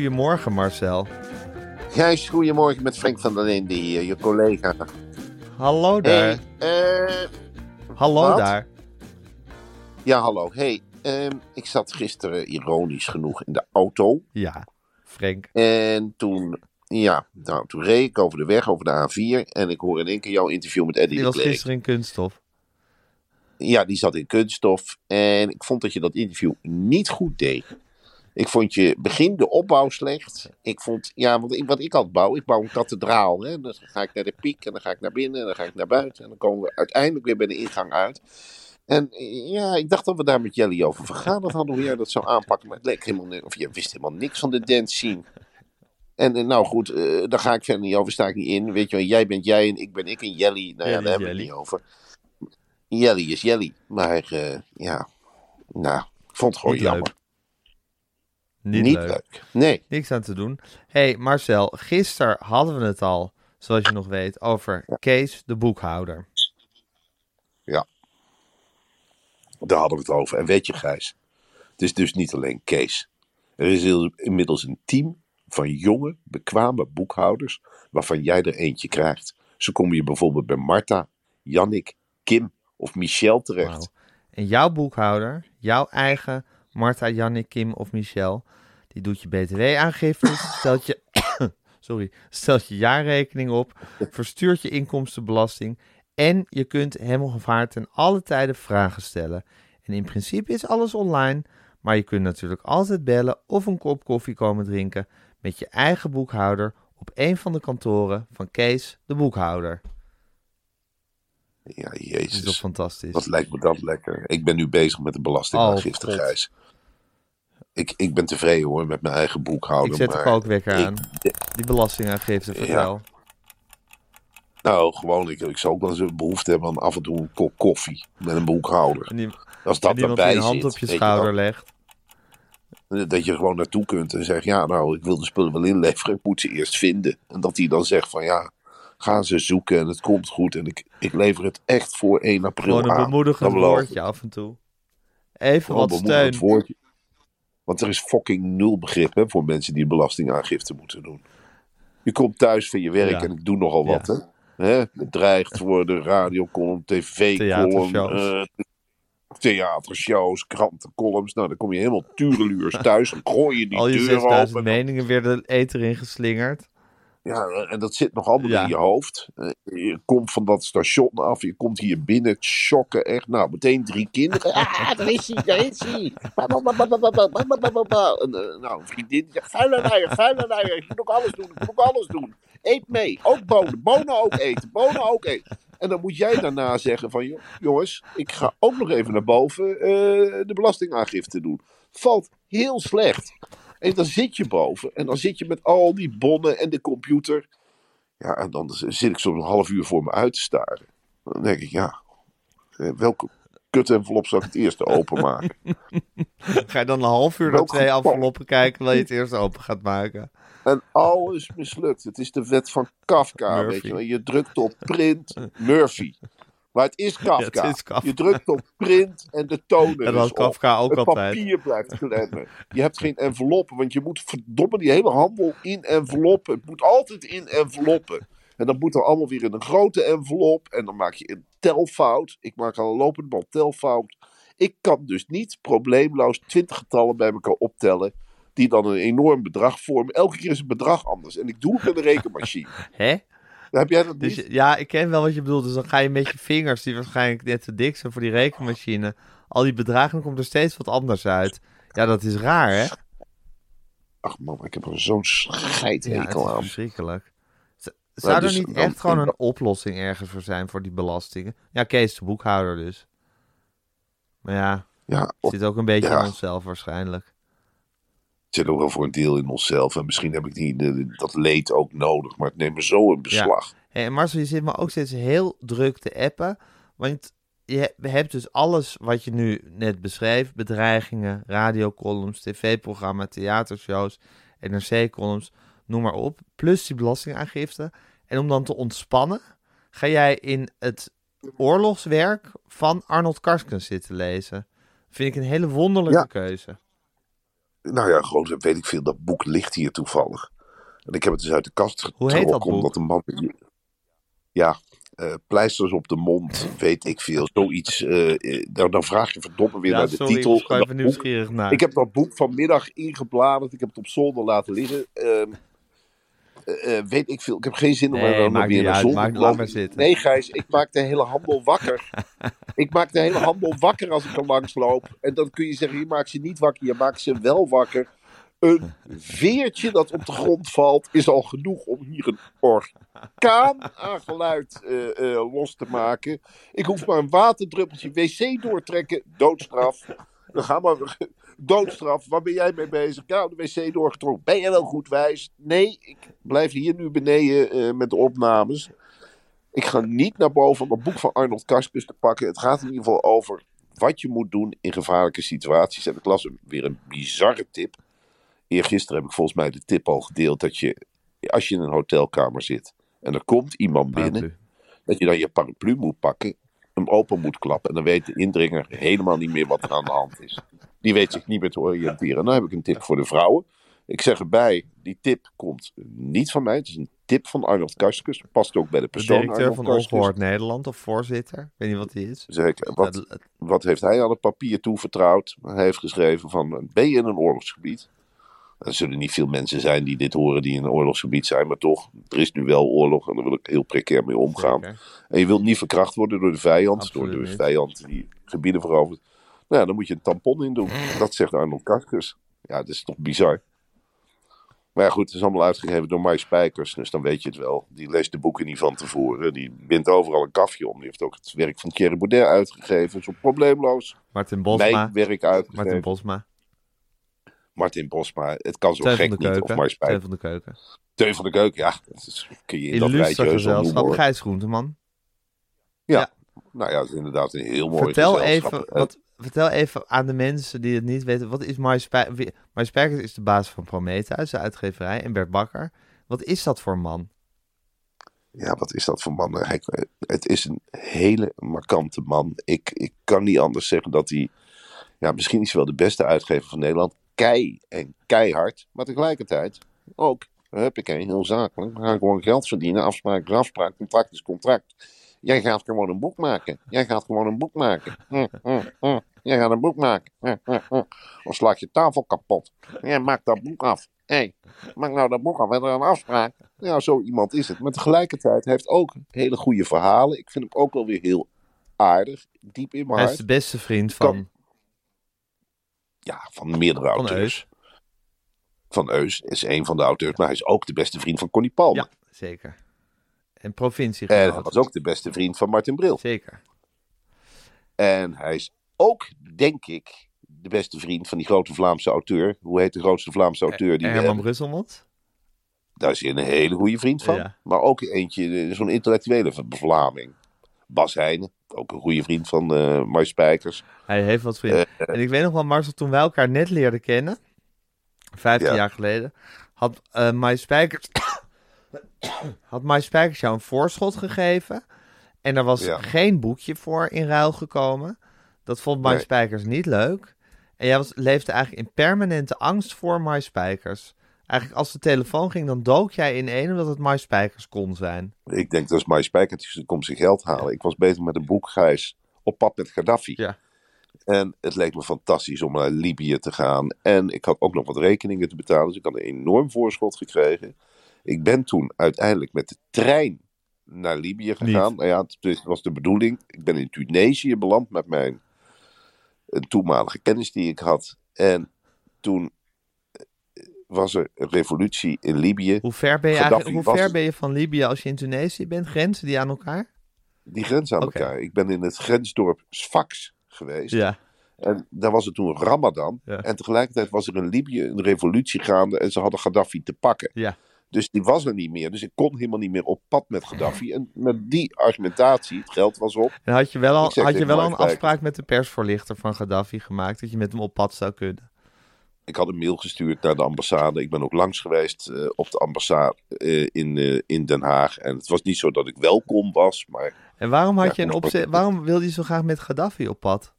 Goedemorgen Marcel. Gijs, goedemorgen met Frank van der Linden hier, je collega. Hallo daar. Hey, eh, Hallo wat? daar. ja, hallo. Hey, ehm, ik zat gisteren ironisch genoeg in de auto. Ja, Frank. En toen, ja, nou, toen reed ik over de weg, over de A4. En ik hoor in één keer jouw interview met Eddie Die was gisteren in kunststof. Ja, die zat in kunststof. En ik vond dat je dat interview niet goed deed. Ik vond je begin de opbouw slecht. Ik vond, ja, want ik, wat ik altijd bouw, ik bouw een kathedraal. Hè? Dan ga ik naar de piek en dan ga ik naar binnen en dan ga ik naar buiten. En dan komen we uiteindelijk weer bij de ingang uit. En ja, ik dacht dat we daar met Jelly over vergaderd hadden, hoe jij dat zou aanpakken. Maar het leek helemaal of je wist helemaal niks van de dance scene. En nou goed, eh, daar ga ik verder niet over, sta ik niet in. Weet je wel, jij bent jij en ik ben ik en Jelly. Nou ja, Jelly daar hebben we het niet over. Jelly is Jelly. Maar eh, ja, nou, ik vond het gewoon Niet jammer. Niet, Niet leuk. leuk. Nee. Niks aan te doen. hey, Marcel, gisteren hadden we het al, zoals je nog weet, over Kees de boekhouder. Daar hadden we het over. En weet je, Gijs, het is dus niet alleen Kees. Er is inmiddels een team van jonge, bekwame boekhouders, waarvan jij er eentje krijgt. Zo kom je bijvoorbeeld bij Marta, Jannik, Kim of Michel terecht. En jouw boekhouder, jouw eigen Marta, Jannik, Kim of Michel, die doet je btw-aangifte, stelt je, sorry, stelt je jaarrekening op, verstuurt je inkomstenbelasting en je kunt hem of haar ten alle tijde vragen stellen. En in principe is alles online, maar je kunt natuurlijk altijd bellen of een kop koffie komen drinken met je eigen boekhouder op een van de kantoren van Kees, de boekhouder. Ja, Dat is toch jezus. fantastisch. Wat lijkt me dat lekker. Ik ben nu bezig met de belastingaangifte, Oh. Gijs. Ik, ik ben tevreden hoor met mijn eigen boekhouder. Ik zet de maar kookwekker ik- aan. Die belastingaangifte, vertel. Nou, gewoon, ik, ik zou ook wel eens een behoefte hebben aan af en toe een kop koffie met een boekhouder. En, die, Als dat erbij een hand zit, op je schouder legt. Dat je er gewoon naartoe kunt en zegt, ja, nou, ik wil de spullen wel inleveren, ik moet ze eerst vinden. En dat hij dan zegt van, ja, ga ze zoeken en het komt goed. En ik, ik lever het echt voor 1 april Gewoon een aan. bemoedigend woordje af en toe. Even Gewoon wat een steun. bemoedigend woordje. Want er is fucking nul begrip hè, voor mensen die belastingaangifte moeten doen. Je komt thuis van je werk Ja. en ik doe nogal Ja. wat. Hè? Hè? Bedreigd worden, radiocolumn, tv-column, Theatershows. eh, theatershows, krantencolumns. Nou, dan kom je helemaal tureluurs thuis en gooi je die Al je deur 6000 open. meningen weer de eter in geslingerd. Ja, en dat zit nog allemaal in je hoofd. Je komt van dat station af, je komt hier binnen, chokken echt. Nou, meteen drie kinderen. ah, daar is hij, daar is hij. Nou, een vriendin die zegt, vuile leier, vuile leier. Ik moet ook alles doen, ik moet ook alles doen. Eet mee, ook bonen, bonen ook eten, bonen ook eten. En dan moet jij daarna zeggen van, jongens, ik ga ook nog even naar boven de belastingaangifte doen. Valt heel slecht. En dan zit je boven en dan zit je met al die bonnen en de computer. Ja, en dan zit ik zo'n half uur voor me uit te staren. Dan denk ik, ja, eh, welke kut-envelop zou ik het eerste openmaken? Ga je dan een half uur naar twee enveloppen kijken terwijl je het eerst open gaat maken? En alles mislukt. Het is de wet van Kafka, Murphy. weet je. Je drukt op print, Murphy. Maar het is Kafka. het is Kafka. Je drukt op print en de toner En is Kafka op. ook het altijd. papier blijft klemmen. Je hebt geen enveloppen, want je moet verdomme die hele handel in enveloppen. Het moet altijd in enveloppen. En dan moet er allemaal weer in een grote envelop. En dan maak je een telfout. Ik maak al een lopende band telfout. Ik kan dus niet probleemloos twintig getallen bij elkaar optellen. Die dan een enorm bedrag vormen. Elke keer is het bedrag anders. En ik doe het met een rekenmachine. Hè? Heb jij dat Dus niet? ja, ik ken wel wat je bedoelt. Dus dan ga je met je vingers, die waarschijnlijk net te dik zijn voor die rekenmachine, al die bedragen, dan komt er steeds wat anders uit. Ja, dat is raar, hè? Ach man, ik heb er zo'n Ja, scheidhekel is aan. verschrikkelijk. Zou dus er niet dan- echt gewoon een oplossing ergens voor zijn voor die belastingen? Ja, Kees, de boekhouder dus. Maar ja, Ja, zit ook een beetje Ja. in onszelf waarschijnlijk. Het zit ook wel voor een deel in onszelf. En misschien heb ik die, de- dat leed ook nodig. Maar het neemt me zo in beslag. Hey, en Marcel, je zit me ook steeds heel druk te appen. Want je he- hebt dus alles wat je nu net beschreef. Bedreigingen, radiocolumns, tv-programma, theatershows, NRC-columns, noem maar op. Plus die belastingaangifte. En om dan te ontspannen, ga jij in het oorlogswerk van Arnold Karskens zitten lezen. Vind ik een hele wonderlijke Ja. keuze. Nou ja, gewoon, weet ik veel. Dat boek ligt hier toevallig. En ik heb het dus uit de kast getrokken. Omdat de man... Ja, eh, pleisters op de mond, weet ik veel. Zoiets. eh, dan, dan vraag je verdomme weer Ja, naar de sorry, titel. ik boek- nieuwsgierig naar. Ik heb dat boek vanmiddag ingebladerd. Ik heb het op zolder laten liggen. Eh, eh, weet ik veel. Ik heb geen zin om Nee, er dan weer maar liggen. zitten. Nee, Gijs, ik maak de hele handel wakker. ik maak de hele handel wakker als ik er langs loop. En dan kun je zeggen, je maakt ze niet wakker, je maakt ze wel wakker. Een veertje dat op de grond valt, is al genoeg om hier een orkaan aan geluid eh, los te maken. Ik hoef maar een waterdruppeltje wc doortrekken, doodstraf. Dan gaan we doodstraf. Waar ben jij mee bezig? Ja, de wc doorgetrokken. Ben jij wel goed wijs? Nee, ik blijf hier nu beneden eh, met de opnames. Ik ga niet naar boven om een boek van Arnold Karskens te pakken. Het gaat in ieder geval over wat je moet doen in gevaarlijke situaties. En ik las weer een bizarre tip. Eergisteren heb ik volgens mij de tip al gedeeld dat je, als je in een hotelkamer zit en er komt iemand binnen, dat je dan je paraplu moet pakken, hem open moet klappen. En dan weet de indringer helemaal niet meer wat er aan de hand is. Die weet zich niet meer te oriënteren. Nou heb ik een tip voor de vrouwen. Ik zeg erbij, die tip komt niet van mij. Het is een tip van Arnold Karskens. Past ook bij de De persoon directeur Arnold van. Ongehoord Nederland of voorzitter. Ik weet niet wat hij is. Ik, wat, wat heeft hij aan het papier toevertrouwd? Hij heeft geschreven van, ben je in een oorlogsgebied? Er zullen niet veel mensen zijn die dit horen die in een oorlogsgebied zijn, maar toch, er is nu wel oorlog en daar wil ik heel precair mee omgaan. Zeker. En je wilt niet verkracht worden door de vijand, Absoluut door de vijand die gebieden verovert. Nou ja, dan moet je een tampon in doen. Dat zegt Arnold Karskens. Ja, dat is toch bizar. Maar ja, goed, het is allemaal uitgegeven door Mike Spijkers, dus dan weet je het wel. Die leest de boeken niet van tevoren. Die bindt overal een kafje om. Die heeft ook het werk van Thierry Baudet uitgegeven. Zo probleemloos. Martin Bosma. Mijn werk uitgegeven. Martin Bosma. Martin Bosma. Het kan zo Teun gek niet. Of Teun van de Keuken. Teun van de Keuken, ja. Dat is, kun je in dat rijtje gezelschap. Gijs Groenteman. Nou ja, dat is inderdaad een heel mooi Vertel gezelschap. even, Eh, wat, vertel even aan de mensen die het niet weten. Wat is Mike Spijkers? Is de baas van Prometheus, de uitgeverij. En Bert Bakker. Wat is dat voor man? Ja, wat is dat voor man? Hij, het is een hele markante man. Ik, ik kan niet anders zeggen dat hij... Ja, misschien is hij wel de beste uitgever van Nederland. Kei en keihard. Maar tegelijkertijd ook, huppakee, heel zakelijk. We gaan gewoon geld verdienen. Afspraak is afspraak, contract is contract. Jij gaat gewoon een boek maken. Jij gaat gewoon een boek maken. Hm, hm, hm. Jij gaat een boek maken. Dan slaat je tafel kapot. Jij maakt dat boek af. Hé, hey, maak nou dat boek af. We hebben een afspraak. Ja, zo iemand is het. Maar tegelijkertijd heeft ook hele goede verhalen. Ik vind hem ook wel weer heel aardig. Diep in mijn Hij is hart. de beste vriend van, Ja, van meerdere van auteurs. Eus. Van Eus is een van de auteurs. Maar hij is ook de beste vriend van Connie Palmer. Ja, zeker. En provincie. En hij was ook de beste vriend van Martin Bril. Zeker. En hij is ook, denk ik, de beste vriend van die grote Vlaamse auteur. Hoe heet de grootste Vlaamse auteur die Herman hebben? Brusselmond. Daar is hij een hele goede vriend van. Ja. Maar ook eentje, eh, zo'n intellectuele Vlaming. Bas Heijnen, ook een goede vriend van eh Mike Spijkers. Hij heeft wat vrienden. Eh, en ik weet nog wel, Marcel, toen wij elkaar net leerden kennen, 15 Ja. jaar geleden, had uh, Spijkers had Mai Spijkers jou een voorschot gegeven. En er was Ja. geen boekje voor in ruil gekomen. Dat vond Nee. Spijkers niet leuk. En jij was, leefde eigenlijk in permanente angst voor Mike Spijkers. Eigenlijk als de telefoon ging, dan dook jij in één omdat het Mike Spijkers kon zijn. Ik denk dat is mijn spijkertje komt zijn geld halen. Ik was bezig met een boek, Gijs, op pad met Gaddafi. Ja. En het leek me fantastisch om naar Libië te gaan. En ik had ook nog wat rekeningen te betalen, dus ik had een enorm voorschot gekregen. Ik ben toen uiteindelijk met de trein naar Libië gegaan. Niet. Nou ja, het was de bedoeling. Ik ben in Tunesië beland met mijn een toenmalige kennis die ik had. En toen eh, was er een revolutie in Libië. Hoe ver ben je, Gaddafi hoe ver ben je van Libië als je in Tunesië bent? Grenzen die aan elkaar? Die grenzen aan elkaar. Ik ben in het grensdorp Sfax geweest. Ja. En daar was het toen Ramadan. Ja. En tegelijkertijd was er in Libië een revolutie gaande en ze hadden Gaddafi te pakken. Ja. Dus die was er niet meer. Dus ik kon helemaal niet meer op pad met Gaddafi. En met die argumentatie, het geld was op. En had je wel al, had je wel al een afspraak met de persvoorlichter van Gaddafi gemaakt dat je met hem op pad zou kunnen? Ik had een mail gestuurd naar de ambassade. Ik ben ook langs geweest eh, op de ambassade eh, in, eh, in Den Haag. En het was niet zo dat ik welkom was, maar En waarom, had Ja, je een opzet, waarom wilde je zo graag met Gaddafi op pad?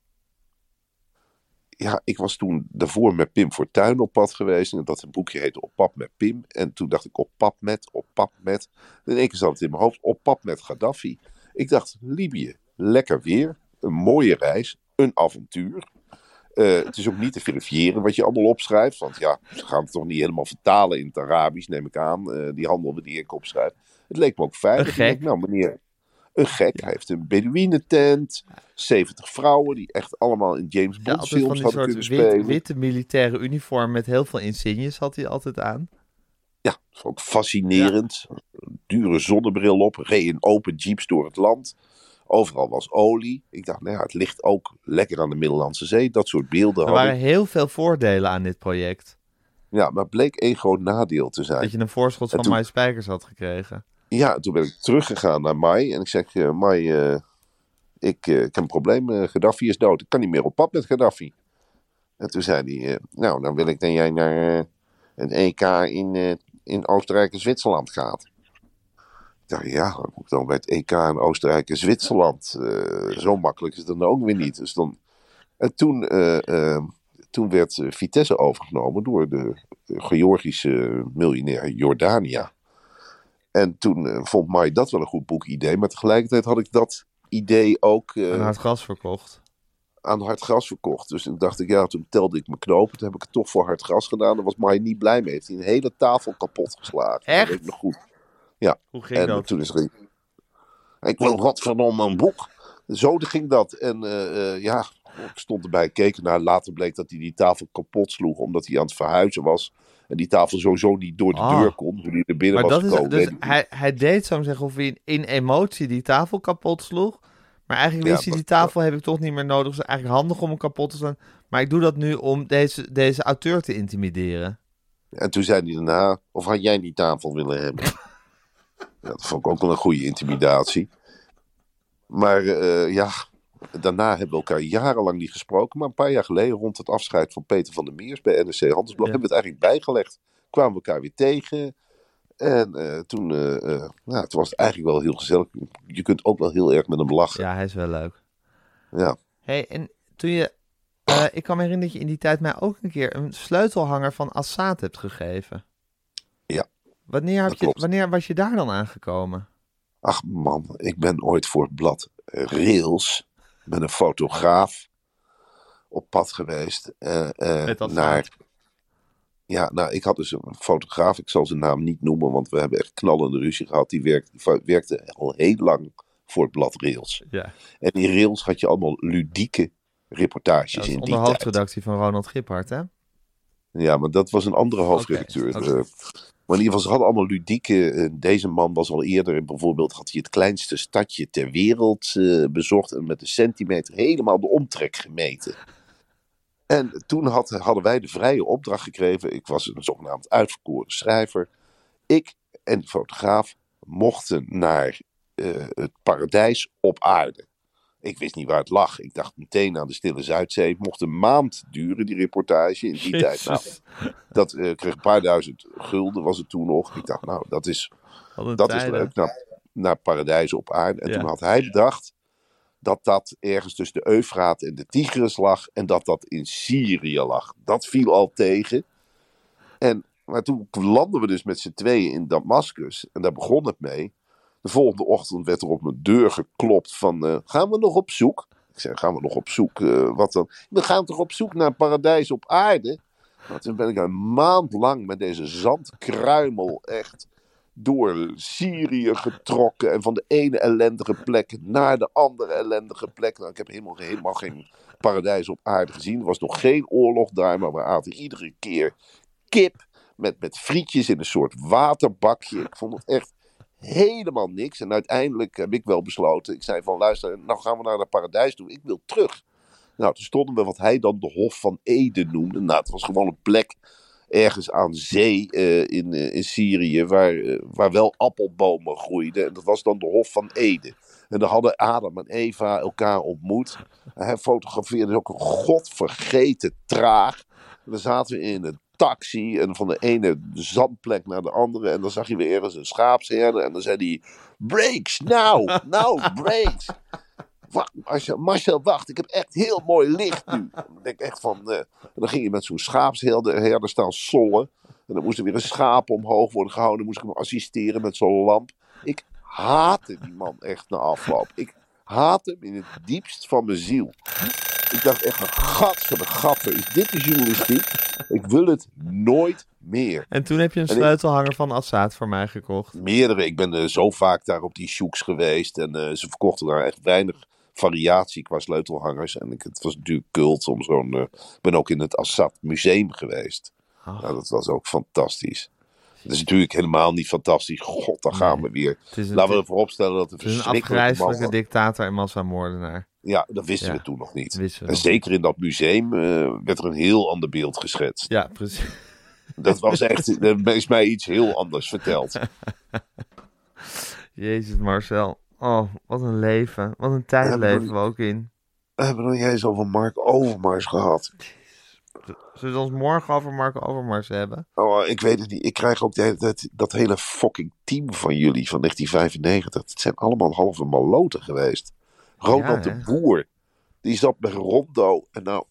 ja, ik was toen daarvoor met Pim Fortuyn op pad geweest. En dat een boekje heette Op pad met Pim. En toen dacht ik op pad met, op pad met. En in één keer zat het in mijn hoofd, op pad met Gaddafi. Ik dacht, Libië, lekker weer. Een mooie reis, een avontuur. Eh, het is ook niet te verifiëren wat je allemaal opschrijft. Want ja, ze gaan het toch niet helemaal vertalen in het Arabisch, neem ik aan. eh, die handel die ik opschrijf. Het leek me ook veilig. Een denk, gek. nou meneer, een gek. Hij heeft een Beduïnentent. 70 vrouwen die echt allemaal in James Ja, Bond van films hadden soort kunnen wit- spelen. witte militaire uniform met heel veel insignes had hij altijd aan. Ja, ook fascinerend. Dure zonnebril op, reed in open jeeps door het land. Overal was olie. Ik dacht, nou ja, het ligt ook lekker aan de Middellandse Zee. Dat soort beelden Er waren ik. heel veel voordelen aan dit project. Ja, maar bleek één groot nadeel te zijn. Dat je een voorschot En van toen- Mike Spijkers had gekregen. Ja, toen ben ik teruggegaan naar Mai. En ik zeg, eh, Mai, eh, ik, eh, ik heb een probleem. Gaddafi is dood. Ik kan niet meer op pad met Gaddafi. En toen zei hij, nou, dan wil ik dat jij naar een EK in, in Oostenrijk en Zwitserland gaat. Dacht, ja, dan moet ik dan bij het EK in Oostenrijk en Zwitserland. Eh, zo makkelijk is het dan ook weer niet. Dus dan... En toen, eh, eh, toen werd Vitesse overgenomen door de Georgische miljonair Jordania. En toen vond Mai dat wel een goed boekidee. Maar tegelijkertijd had ik dat idee ook En hard gas verkocht. aan hard gras verkocht. Dus toen dacht ik, ja, toen telde ik mijn knopen. Toen heb ik het toch voor hard gras gedaan. Daar was Mai niet blij mee. Heeft hij een hele tafel kapot geslagen. Echt? Dat weet ik nog goed. Hoe ging en dat? toen is er... Ik wil godverdomme een boek. Zo ging dat. En eh, eh, ja, ik stond erbij, keek naar. Later bleek dat hij die tafel kapot sloeg. Omdat hij aan het verhuizen was. En die tafel sowieso niet door de Ah. deur kon. Hoe hij er binnen Maar was dat is, gekomen. dus ik niet. hij, hij deed, zou ik zeggen, of hij in, emotie die tafel kapot sloeg. Maar eigenlijk Ja, wist hij, die tafel heb ik toch niet meer nodig. Dus eigenlijk handig om hem kapot te slaan. Maar ik doe dat nu om deze, deze auteur te intimideren. En toen zei hij daarna, of had jij die tafel willen hebben? Ja, dat vond ik ook wel een goede intimidatie. Maar eh, ja, daarna hebben we elkaar jarenlang niet gesproken. Maar een paar jaar geleden, rond het afscheid van Peter van der Meers bij NRC Handelsblad, Ja. hebben we het eigenlijk bijgelegd. Kwamen we elkaar weer tegen. En eh, toen, nou, toen was het eigenlijk wel heel gezellig. Je kunt ook wel heel erg met hem lachen. Ja, hij is wel leuk. Ja. hey, en toen je... ik kan me herinneren dat je in die tijd mij ook een keer een sleutelhanger van Assad hebt gegeven. Wanneer, heb dat je, klopt. wanneer was je daar dan aangekomen? Ach man, ik ben ooit voor het blad Rails met een fotograaf op pad geweest. eh, eh, Met Assad. naar, ja, nou, ik had dus een fotograaf, ik zal zijn naam niet noemen, want we hebben echt knallende ruzie gehad. Die werkte, al heel lang voor het blad Rails. Ja, En in Rails had je allemaal ludieke reportages dat in onder die tijd. hoofdredactie van Ronald Giphart, hè? Ja, maar dat was een andere hoofdredacteur. Eh, Maar in ieder geval, ze hadden allemaal ludieke. eh, Deze man was al eerder, bijvoorbeeld, had hij het kleinste stadje ter wereld eh, bezocht. En met een centimeter helemaal de omtrek gemeten. En toen had, hadden wij de vrije opdracht gekregen. Ik was een zogenaamd uitverkoren schrijver. Ik en de fotograaf mochten naar eh, het paradijs op aarde. Ik wist niet waar het lag. Ik dacht meteen aan de Stille Zuidzee. Het mocht een maand duren, die reportage. In die tijd. Nou, dat eh, kreeg een paar duizend gulden, was het toen nog. Ik dacht, nou, dat is, dat is leuk. Naar Paradijs op aarde. En Ja. toen had hij bedacht dat dat ergens tussen de Eufraat en de Tigris lag. En dat dat in Syrië lag. Dat viel al tegen. En, maar toen landden we dus met z'n tweeën in Damascus. En daar begon het mee. De volgende ochtend werd er op mijn deur geklopt van... eh, gaan we nog op zoek? Ik zei, gaan we nog op zoek? Eh, wat dan? We gaan toch op zoek naar paradijs op aarde? Nou, toen ben ik een maand lang met deze zandkruimel echt door Syrië getrokken. En van de ene ellendige plek naar de andere ellendige plek. Nou, ik heb helemaal, helemaal geen paradijs op aarde gezien. Er was nog geen oorlog daar, maar we aten iedere keer kip. Met, met frietjes in een soort waterbakje. Ik vond het echt helemaal niks. En uiteindelijk heb ik wel besloten. Ik zei van luister, nou gaan we naar het paradijs toe. Ik wil terug. Nou, toen stonden we wat hij dan de Hof van Eden noemde. Nou, het was gewoon een plek ergens aan zee eh, in, eh, in Syrië waar, eh, waar wel appelbomen groeiden. En dat was dan de Hof van Eden. En daar hadden Adam en Eva elkaar ontmoet. En hij fotografeerde ook een godvergeten traag. En dan zaten we in een taxi en van de ene zandplek naar de andere. En dan zag je weer ergens een schaapsherder. En dan zei hij, brakes, nou, nou, brakes. Wacht, Marcel, wacht, ik heb echt heel mooi licht nu. Dan denk ik echt van, eh, en dan ging je met zo'n schaapsherder herder staan sollen. En dan moest er weer een schaap omhoog worden gehouden. Moest ik hem assisteren met zo'n lamp. Ik haatte die man echt na afloop. Ik haat hem in het diepst van mijn ziel. Ik dacht echt, gat van de gaffer, is dit de journalistiek? Ik wil het nooit meer. En toen heb je een ik- sleutelhanger van Assad voor mij gekocht. Meerdere. Ik ben eh, zo vaak daar op die shooks geweest. En eh, ze verkochten daar echt weinig variatie qua sleutelhangers. En ik, het was natuurlijk cult om zo'n... eh, ik ben ook in het Assad Museum geweest. Oh. Nou, dat was ook fantastisch. Het is natuurlijk helemaal niet fantastisch. God, daar gaan we weer. Een, Laten we ervoor opstellen dat het het is een afgrijzelijke dictator en massamoordenaar. Ja, dat wisten Ja, we toen nog niet. En nog zeker in dat museum eh, werd er een heel ander beeld geschetst. Ja, precies. Dat was echt, is mij iets heel anders verteld. Jezus Marcel. Oh, wat een leven. Wat een tijd leven we ook in. We hebben nog niet eens over Mark Overmars gehad. Zullen we ons morgen over Marco Overmars hebben? Oh, ik weet het niet. Ik krijg ook de hele tijd dat hele fucking team van jullie van 1995. Het zijn allemaal halve maloten geweest. Ronald Ja, de? Boer. Die zat bij Rondo. En nou,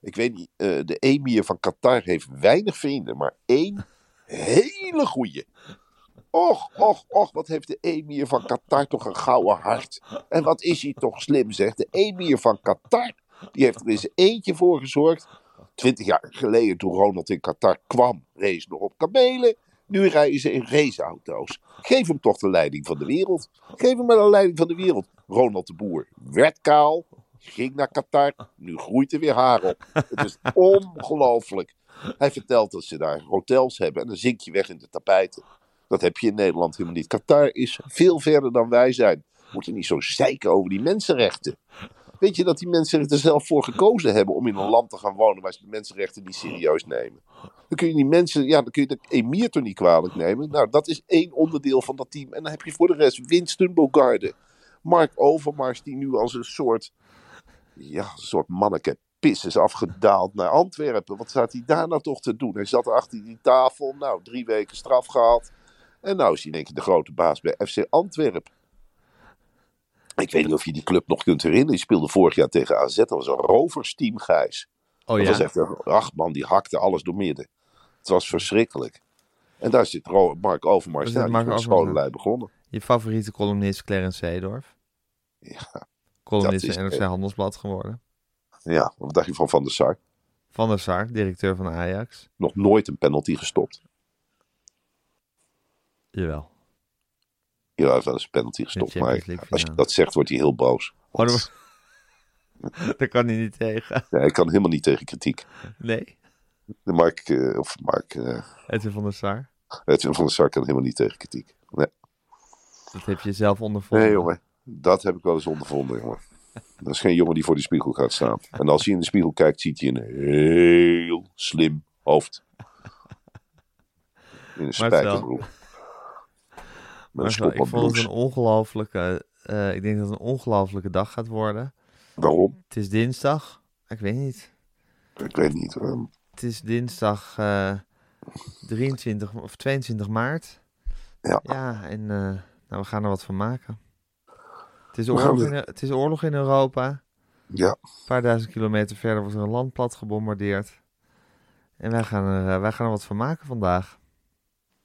ik weet niet. eh, de emir van Qatar heeft weinig vrienden. Maar één hele goeie. Och, och, och. Wat heeft de emir van Qatar toch een gouden hart. En wat is hij toch slim, zegt. De emir van Qatar. Die heeft er eens eentje voor gezorgd. Twintig jaar geleden, toen Ronald in Qatar kwam, reed ze nog op kamelen. Nu rijden ze in raceauto's. Geef hem toch de leiding van de wereld. Geef hem maar de leiding van de wereld. Ronald de Boer werd kaal, ging naar Qatar. Nu groeit er weer haar op. Het is ongelooflijk. Hij vertelt dat ze daar hotels hebben en dan zink je weg in de tapijten. Dat heb je in Nederland helemaal niet. Qatar is veel verder dan wij zijn. We moeten niet zo zeiken over die mensenrechten. Weet je dat die mensen er zelf voor gekozen hebben om in een land te gaan wonen waar ze de mensenrechten niet serieus nemen? Dan kun je die mensen, ja, dan kun je de emir toch niet kwalijk nemen. Nou, dat is één onderdeel van dat team. En dan heb je voor de rest Winston Bogarde, Mark Overmars, die nu als een soort, ja, een soort manneke pis is afgedaald naar Antwerpen. Wat staat hij daar nou toch te doen? Hij zat achter die tafel, nou, drie weken straf gehad. En nou is hij denk ik de grote baas bij FC Antwerpen. Ik weet niet of je die club nog kunt herinneren. Die speelde vorig jaar tegen AZ. Dat was een roversteam, Gijs. Oh dat ja? was echt een, ach man, die hakte alles door midden. Het was verschrikkelijk. En daar zit Mark Overmars. Daar Nou, is Mark Overmars scholenlui begonnen. Je favoriete columnist Clarence Seedorf. Ja, Columnist is NRC Handelsblad geworden. ja, wat dacht je van Van der Sar? Van der Sar, directeur van Ajax. Nog nooit een penalty gestopt. Jawel. Ja, hij heeft wel eens een penalty gestopt. Maar als je dat zegt, wordt hij heel boos. Oh, daar- kan hij niet tegen. Ja, hij kan helemaal niet tegen kritiek. Nee. De Mark, eh, of Mark, eh, Edwin van der Sar. Edwin van der Sar kan helemaal niet tegen kritiek. Nee. Dat heb je zelf ondervonden. Nee, jongen. Dat heb ik wel eens ondervonden, jongen. Dat is geen jongen die voor de spiegel gaat staan. En als hij in de spiegel kijkt, ziet hij een heel slim hoofd. In een spijkerbroek. Met schop ik vond het een ongelofelijke... eh, ik denk dat het een ongelofelijke dag gaat worden. Waarom? Het is dinsdag. Ik weet niet. Ik weet niet. ehm, Het is dinsdag eh 23 of 22 maart. Ja. Ja, en eh, Nou, we gaan er wat van maken. Het is oorlog, in, het is oorlog in Europa. Ja, Een paar duizend kilometer verder wordt er een land plat gebombardeerd. En wij gaan er, eh, wij gaan er wat van maken vandaag.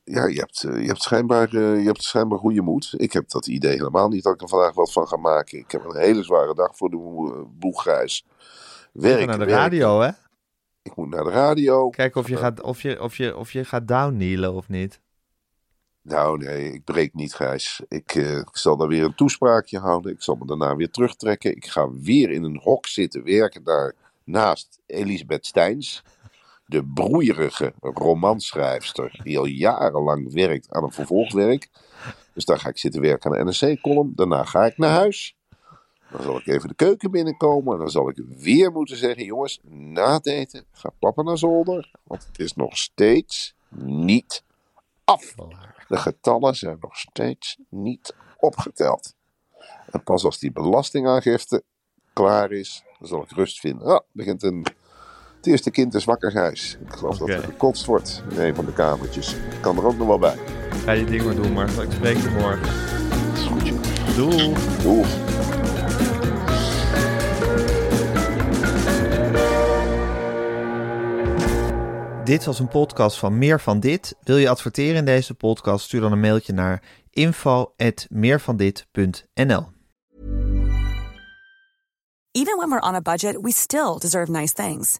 Ja je, hebt, eh, je, hebt schijnbaar, eh, je hebt schijnbaar goede moed. Ik heb dat idee helemaal niet dat ik er vandaag wat van ga maken. Ik heb een hele zware dag voor de boegreis. We Werk, gaan naar de werk. radio, hè? Ik moet naar de radio. Kijken of je gaat, of je, of je, of je gaat of niet. Nou, nee, ik breek niet, Gijs. Ik, eh, ik zal daar weer een toespraakje houden. Ik zal me daarna weer terugtrekken. Ik ga weer in een hok zitten werken daar naast Elisabeth Steins. De broeierige romanschrijfster die al jarenlang werkt aan een vervolgwerk. Dus daar ga ik zitten werken aan de NRC-column. Daarna ga ik naar huis. Dan zal ik even de keuken binnenkomen. En dan zal ik weer moeten zeggen: jongens, na het eten gaat papa naar zolder. Want het is nog steeds niet af. De getallen zijn nog steeds niet opgeteld. En pas als die belastingaangifte klaar is, dan zal ik rust vinden. Ah, begint een. Het eerste kind is wakker, Gijs. Ik geloof Oké. dat er gekotst wordt in een van de kamertjes. Ik kan er ook nog wel bij. Ga je ding maar doen, maar ik spreek je morgen. is goed, joh. Doei. Doeg. Dit was een podcast van Meer van Dit. Wil je adverteren in deze podcast? Stuur dan een mailtje naar info@meervandit.nl. Even when we're on a budget, we still deserve nice things.